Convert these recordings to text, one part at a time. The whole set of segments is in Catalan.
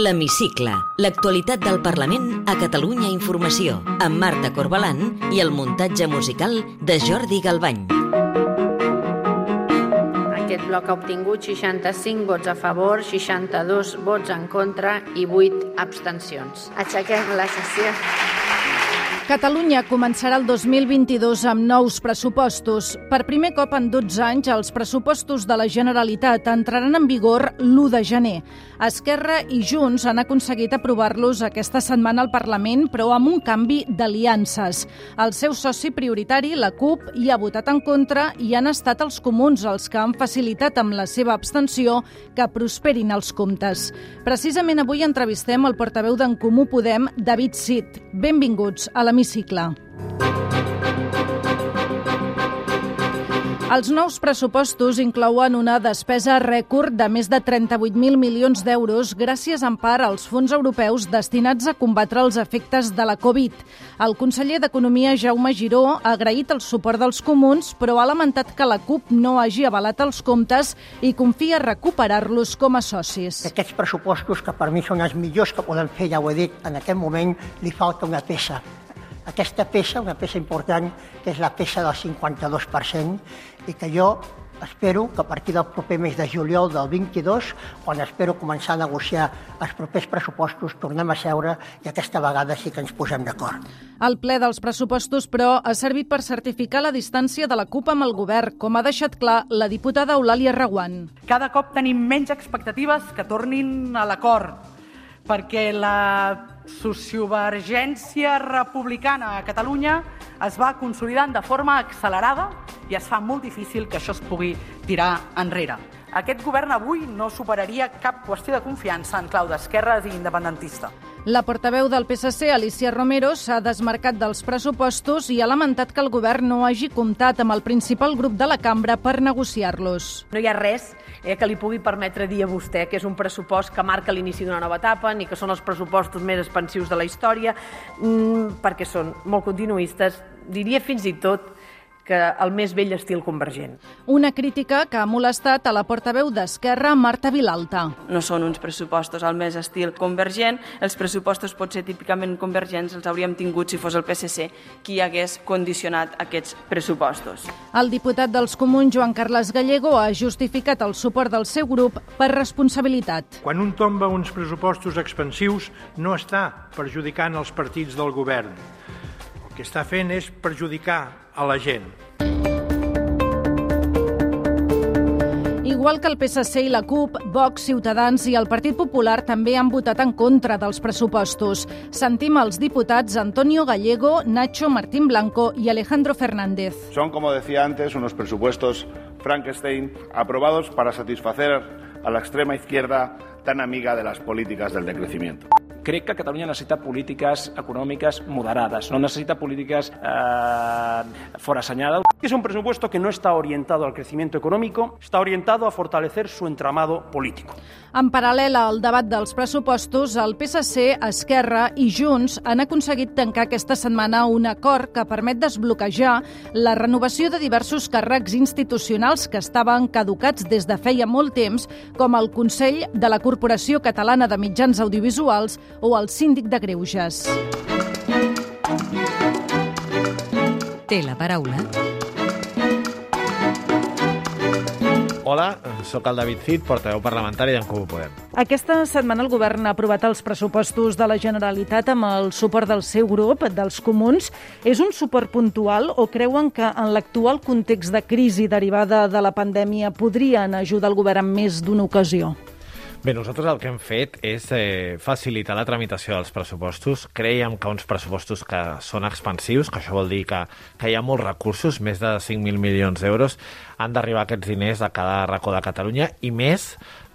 L'Hemicicle, l'actualitat del Parlament a Catalunya Informació, amb Marta Corbalan i el muntatge musical de Jordi Galbany. Aquest bloc ha obtingut 65 vots a favor, 62 vots en contra i 8 abstencions. Aixequem la sessió. Catalunya començarà el 2022 amb nous pressupostos. Per primer cop en 12 anys, els pressupostos de la Generalitat entraran en vigor l'1 de gener. Esquerra i Junts han aconseguit aprovar-los aquesta setmana al Parlament, però amb un canvi d'aliances. El seu soci prioritari, la CUP, hi ha votat en contra i han estat els comuns els que han facilitat amb la seva abstenció que prosperin els comptes. Precisament avui entrevistem el portaveu d'en Comú Podem, David Cid. Benvinguts a l'Hemicicle. Els nous pressupostos inclouen una despesa rècord de més de 38.000 milions d'euros gràcies en part als fons europeus destinats a combatre els efectes de la Covid. El conseller d'Economia, Jaume Giró, ha agraït el suport dels comuns, però ha lamentat que la CUP no hagi avalat els comptes i confia recuperar-los com a socis. Aquests pressupostos, que per mi són els millors que poden fer, ja ho he dit, en aquest moment li falta una peça. Aquesta peça, una peça important, que és la peça del 52%, i que jo espero que a partir del proper mes de juliol del 22, quan espero començar a negociar els propers pressupostos, tornem a seure i aquesta vegada sí que ens posem d'acord. El ple dels pressupostos, però, ha servit per certificar la distància de la CUP amb el govern, com ha deixat clar la diputada Eulàlia Reguant. Cada cop tenim menys expectatives que tornin a l'acord, perquè la sociovergència republicana a Catalunya es va consolidant de forma accelerada i es fa molt difícil que això es pugui tirar enrere. Aquest govern avui no superaria cap qüestió de confiança en clau d'esquerres i independentista. La portaveu del PSC, Alicia Romero, s'ha desmarcat dels pressupostos i ha lamentat que el govern no hagi comptat amb el principal grup de la cambra per negociar-los. No hi ha res eh, que li pugui permetre dir a vostè que és un pressupost que marca l'inici d'una nova etapa, ni que són els pressupostos més expansius de la història, mmm, perquè són molt continuistes, diria fins i tot que el més vell estil convergent. Una crítica que ha molestat a la portaveu d'Esquerra, Marta Vilalta. No són uns pressupostos al més estil convergent. Els pressupostos potser típicament convergents els hauríem tingut si fos el PSC qui hagués condicionat aquests pressupostos. El diputat dels comuns, Joan Carles Gallego, ha justificat el suport del seu grup per responsabilitat. Quan un tomba uns pressupostos expansius no està perjudicant els partits del govern. El que està fent és perjudicar a la gent. Igual que el PSC i la CUP, Vox, Ciutadans i el Partit Popular també han votat en contra dels pressupostos. Sentim els diputats Antonio Gallego, Nacho Martín Blanco i Alejandro Fernández. Son, como decía antes, unos presupuestos Frankenstein aprobados para satisfacer a la extrema izquierda tan amiga de las políticas del decrecimiento. Crec que Catalunya necessita polítiques econòmiques moderades, no necesita políticas eh, forasseñadas. Es un presupuesto que no está orientado al crecimiento económico, está orientado a fortalecer su entramado político. En paral·lel al debat dels pressupostos, el PSC, Esquerra i Junts han aconseguit tancar aquesta setmana un acord que permet desbloquejar la renovació de diversos càrrecs institucionals que estaven caducats des de feia molt temps, com el Consell de la Corporació Catalana de Mitjans Audiovisuals o el síndic de Greuges. Té la paraula Hola, sóc el David Cid, portaveu parlamentari d'en Comú Podem. Aquesta setmana el govern ha aprovat els pressupostos de la Generalitat amb el suport del seu grup, dels comuns. És un suport puntual o creuen que en l'actual context de crisi derivada de la pandèmia podrien ajudar el govern en més d'una ocasió? Bé, nosaltres el que hem fet és eh, facilitar la tramitació dels pressupostos. Creiem que uns pressupostos que són expansius, que això vol dir que, que hi ha molts recursos, més de 5.000 milions d'euros, han d'arribar aquests diners a cada racó de Catalunya i més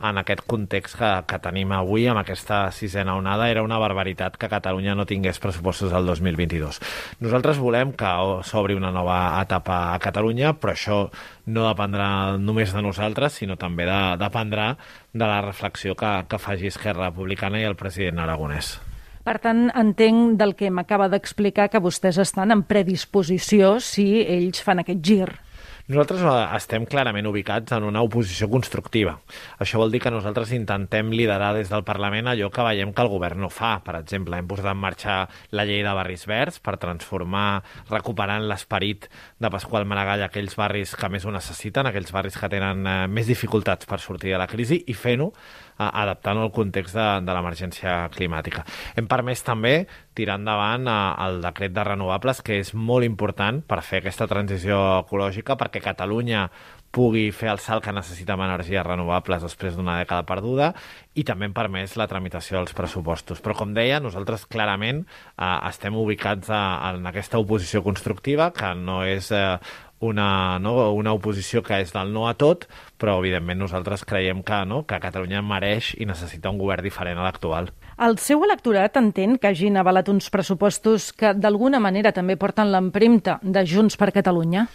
en aquest context que, que tenim avui amb aquesta sisena onada era una barbaritat que Catalunya no tingués pressupostos del 2022. Nosaltres volem que s'obri una nova etapa a Catalunya, però això no dependrà només de nosaltres, sinó també de, dependrà de la reflexió que, que faci Esquerra Republicana i el president Aragonès. Per tant, entenc del que m'acaba d'explicar que vostès estan en predisposició si ells fan aquest gir. Nosaltres eh, estem clarament ubicats en una oposició constructiva. Això vol dir que nosaltres intentem liderar des del Parlament allò que veiem que el govern no fa. Per exemple, hem posat en marxa la llei de barris verds per transformar, recuperant l'esperit de Pasqual Maragall aquells barris que més ho necessiten, aquells barris que tenen eh, més dificultats per sortir de la crisi i fent-ho adaptant el context de, de l'emergència climàtica. Hem permès també tirar endavant eh, el decret de renovables, que és molt important per fer aquesta transició ecològica, perquè Catalunya pugui fer el salt que necessita amb energies renovables després d'una dècada perduda i també hem permès la tramitació dels pressupostos. Però, com deia, nosaltres clarament eh, estem ubicats a, en aquesta oposició constructiva, que no és eh, una, no, una oposició que és del no a tot, però evidentment nosaltres creiem que, no, que Catalunya mereix i necessita un govern diferent a l'actual. El seu electorat entén que hagin avalat uns pressupostos que d'alguna manera també porten l'empremta de Junts per Catalunya?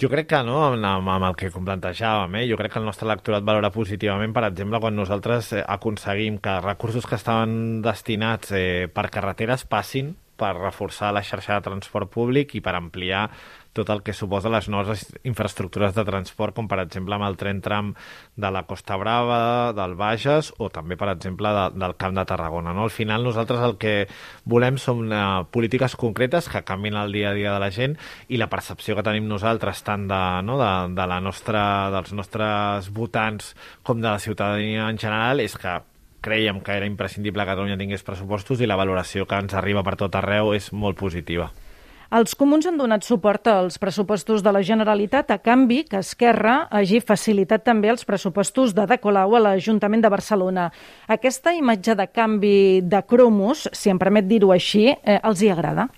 Jo crec que no, amb, amb el que plantejàvem, eh? jo crec que el nostre electorat valora positivament, per exemple, quan nosaltres eh, aconseguim que recursos que estaven destinats eh, per carreteres passin per reforçar la xarxa de transport públic i per ampliar tot el que suposa les noves infraestructures de transport, com per exemple amb el tren tram de la Costa Brava, del Bages, o també, per exemple, de, del Camp de Tarragona. No? Al final, nosaltres el que volem són uh, polítiques concretes que canvin el dia a dia de la gent i la percepció que tenim nosaltres, tant de, no, de, de la nostra, dels nostres votants com de la ciutadania en general, és que creiem que era imprescindible que Catalunya tingués pressupostos i la valoració que ens arriba per tot arreu és molt positiva. Els comuns han donat suport als pressupostos de la Generalitat a canvi que Esquerra hagi facilitat també els pressupostos de Colau a l'Ajuntament de Barcelona. Aquesta imatge de canvi de cromos, si em permet dir-ho així, eh, els hi agrada?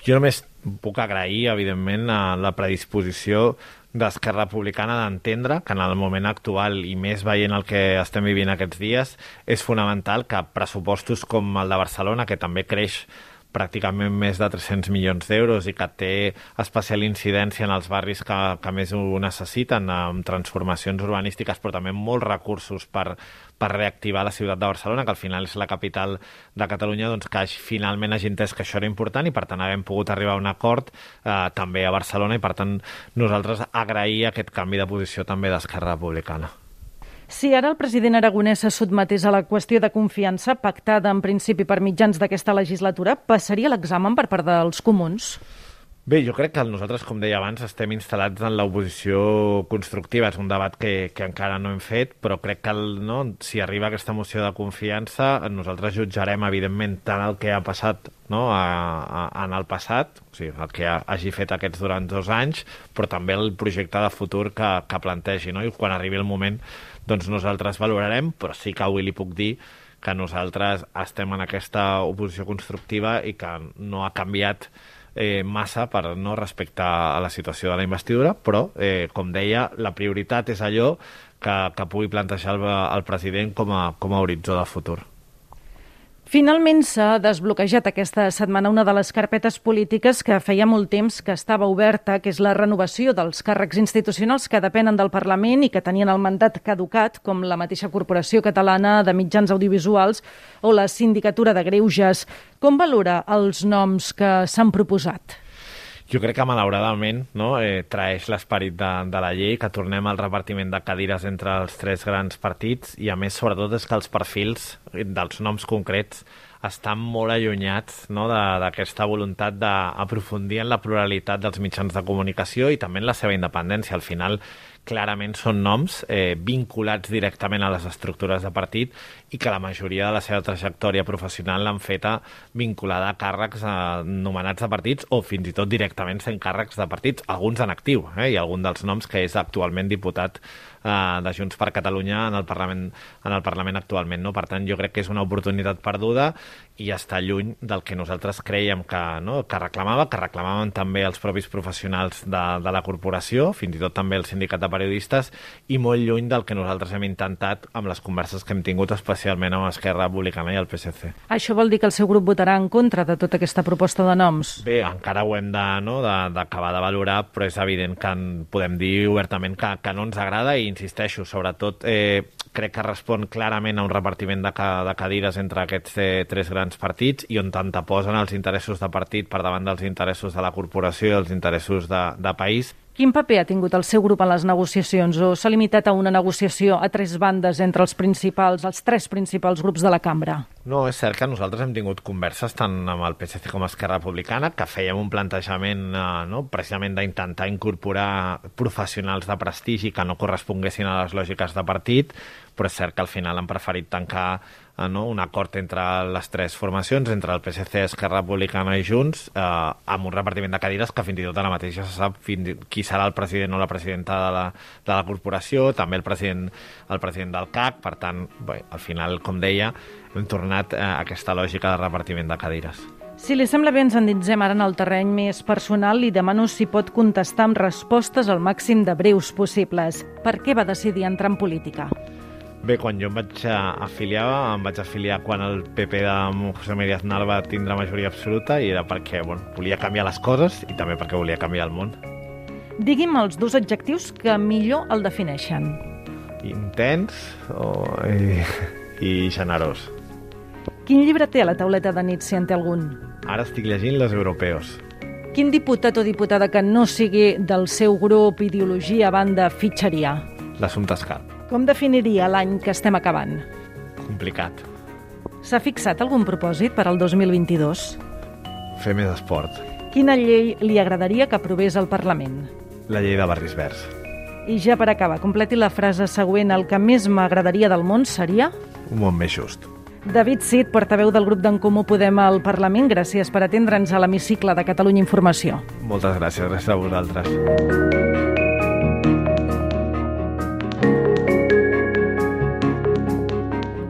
Jo només puc agrair, evidentment, a la predisposició d'Esquerra Republicana d'entendre que en el moment actual i més veient el que estem vivint aquests dies és fonamental que pressupostos com el de Barcelona, que també creix pràcticament més de 300 milions d'euros i que té especial incidència en els barris que, que més ho necessiten, amb transformacions urbanístiques, però també molts recursos per, per reactivar la ciutat de Barcelona, que al final és la capital de Catalunya, doncs que finalment hagi entès que això era important i per tant haguem pogut arribar a un acord eh, també a Barcelona i per tant nosaltres agrair aquest canvi de posició també d'Esquerra Republicana. Si ara el president aragonès se sotmetés a la qüestió de confiança pactada en principi per mitjans d'aquesta legislatura, passaria l'examen per part dels comuns? Bé, jo crec que nosaltres, com deia abans, estem instal·lats en l'oposició constructiva. És un debat que, que encara no hem fet, però crec que el, no, si arriba aquesta moció de confiança, nosaltres jutjarem, evidentment, tant el que ha passat no, a, a, en el passat, sigui, el que ha, hagi fet aquests durant dos anys, però també el projecte de futur que, que plantegi. No? I quan arribi el moment doncs nosaltres valorarem, però sí que avui li puc dir que nosaltres estem en aquesta oposició constructiva i que no ha canviat eh, massa per no respecte a la situació de la investidura, però, eh, com deia, la prioritat és allò que, que pugui plantejar el, el president com a, com a horitzó de futur. Finalment s'ha desbloquejat aquesta setmana una de les carpetes polítiques que feia molt temps que estava oberta, que és la renovació dels càrrecs institucionals que depenen del Parlament i que tenien el mandat caducat, com la mateixa Corporació Catalana de Mitjans Audiovisuals o la Sindicatura de Greuges. Com valora els noms que s'han proposat? Jo crec que malauradament no, eh, traeix l'esperit de, de la llei, que tornem al repartiment de cadires entre els tres grans partits i a més sobretot és que els perfils dels noms concrets estan molt allunyats no, d'aquesta voluntat d'aprofundir en la pluralitat dels mitjans de comunicació i també en la seva independència. Al final, clarament són noms eh, vinculats directament a les estructures de partit i que la majoria de la seva trajectòria professional l'han feta vinculada a càrrecs eh, nomenats de partits o fins i tot directament sent càrrecs de partits, alguns en actiu, eh, i algun dels noms que és actualment diputat eh, de Junts per Catalunya en el Parlament, en el Parlament actualment. No? Per tant, jo crec que és una oportunitat perduda i està lluny del que nosaltres creiem que, no? que reclamava, que reclamaven també els propis professionals de, de la corporació, fins i tot també el sindicat de periodistes, i molt lluny del que nosaltres hem intentat amb les converses que hem tingut, especialment amb Esquerra Republicana i el PSC. Això vol dir que el seu grup votarà en contra de tota aquesta proposta de noms? Bé, encara ho hem d'acabar de, no? de, de valorar, però és evident que en, podem dir obertament que, que no ens agrada i insisteixo, sobretot eh, crec que respon clarament a un repartiment de, ca, de cadires entre aquests eh, tres grans partits i on posen els interessos de partit per davant dels interessos de la corporació i els interessos de, de país Quin paper ha tingut el seu grup en les negociacions o s'ha limitat a una negociació a tres bandes entre els principals, els tres principals grups de la cambra? No, és cert que nosaltres hem tingut converses tant amb el PSC com Esquerra Republicana que fèiem un plantejament eh, no, precisament d'intentar incorporar professionals de prestigi que no corresponguessin a les lògiques de partit, però és cert que al final han preferit tancar eh, no, un acord entre les tres formacions, entre el PSC, Esquerra Republicana i Junts, eh, amb un repartiment de cadires que fins i tot ara mateix ja se sap fins, qui serà el president o la presidenta de la, de la corporació, també el president, el president del CAC, per tant, bé, al final, com deia, hem tornat a aquesta lògica de repartiment de cadires. Si li sembla bé, ens endinsem ara en el terreny més personal. Li demano si pot contestar amb respostes al màxim de breus possibles. Per què va decidir entrar en política? Bé, quan jo em vaig afiliar, em vaig afiliar quan el PP de José María Aznar va tindre majoria absoluta i era perquè bueno, volia canviar les coses i també perquè volia canviar el món. Digui'm els dos adjectius que millor el defineixen. Intens o, i, i generós. Quin llibre té a la tauleta de nit, si en té algun? Ara estic llegint Les Europeos. Quin diputat o diputada que no sigui del seu grup, ideologia, banda, fitxaria? L'assumpte escal. Com definiria l'any que estem acabant? Complicat. S'ha fixat algun propòsit per al 2022? Fer més esport. Quina llei li agradaria que aprovés el Parlament? La llei de barris verds. I ja per acabar, completi la frase següent. El que més m'agradaria del món seria... Un món més just. David Cid, portaveu del grup d'en Comú Podem al Parlament, gràcies per atendre'ns a l'hemicicle de Catalunya Informació. Moltes gràcies, gràcies a vosaltres.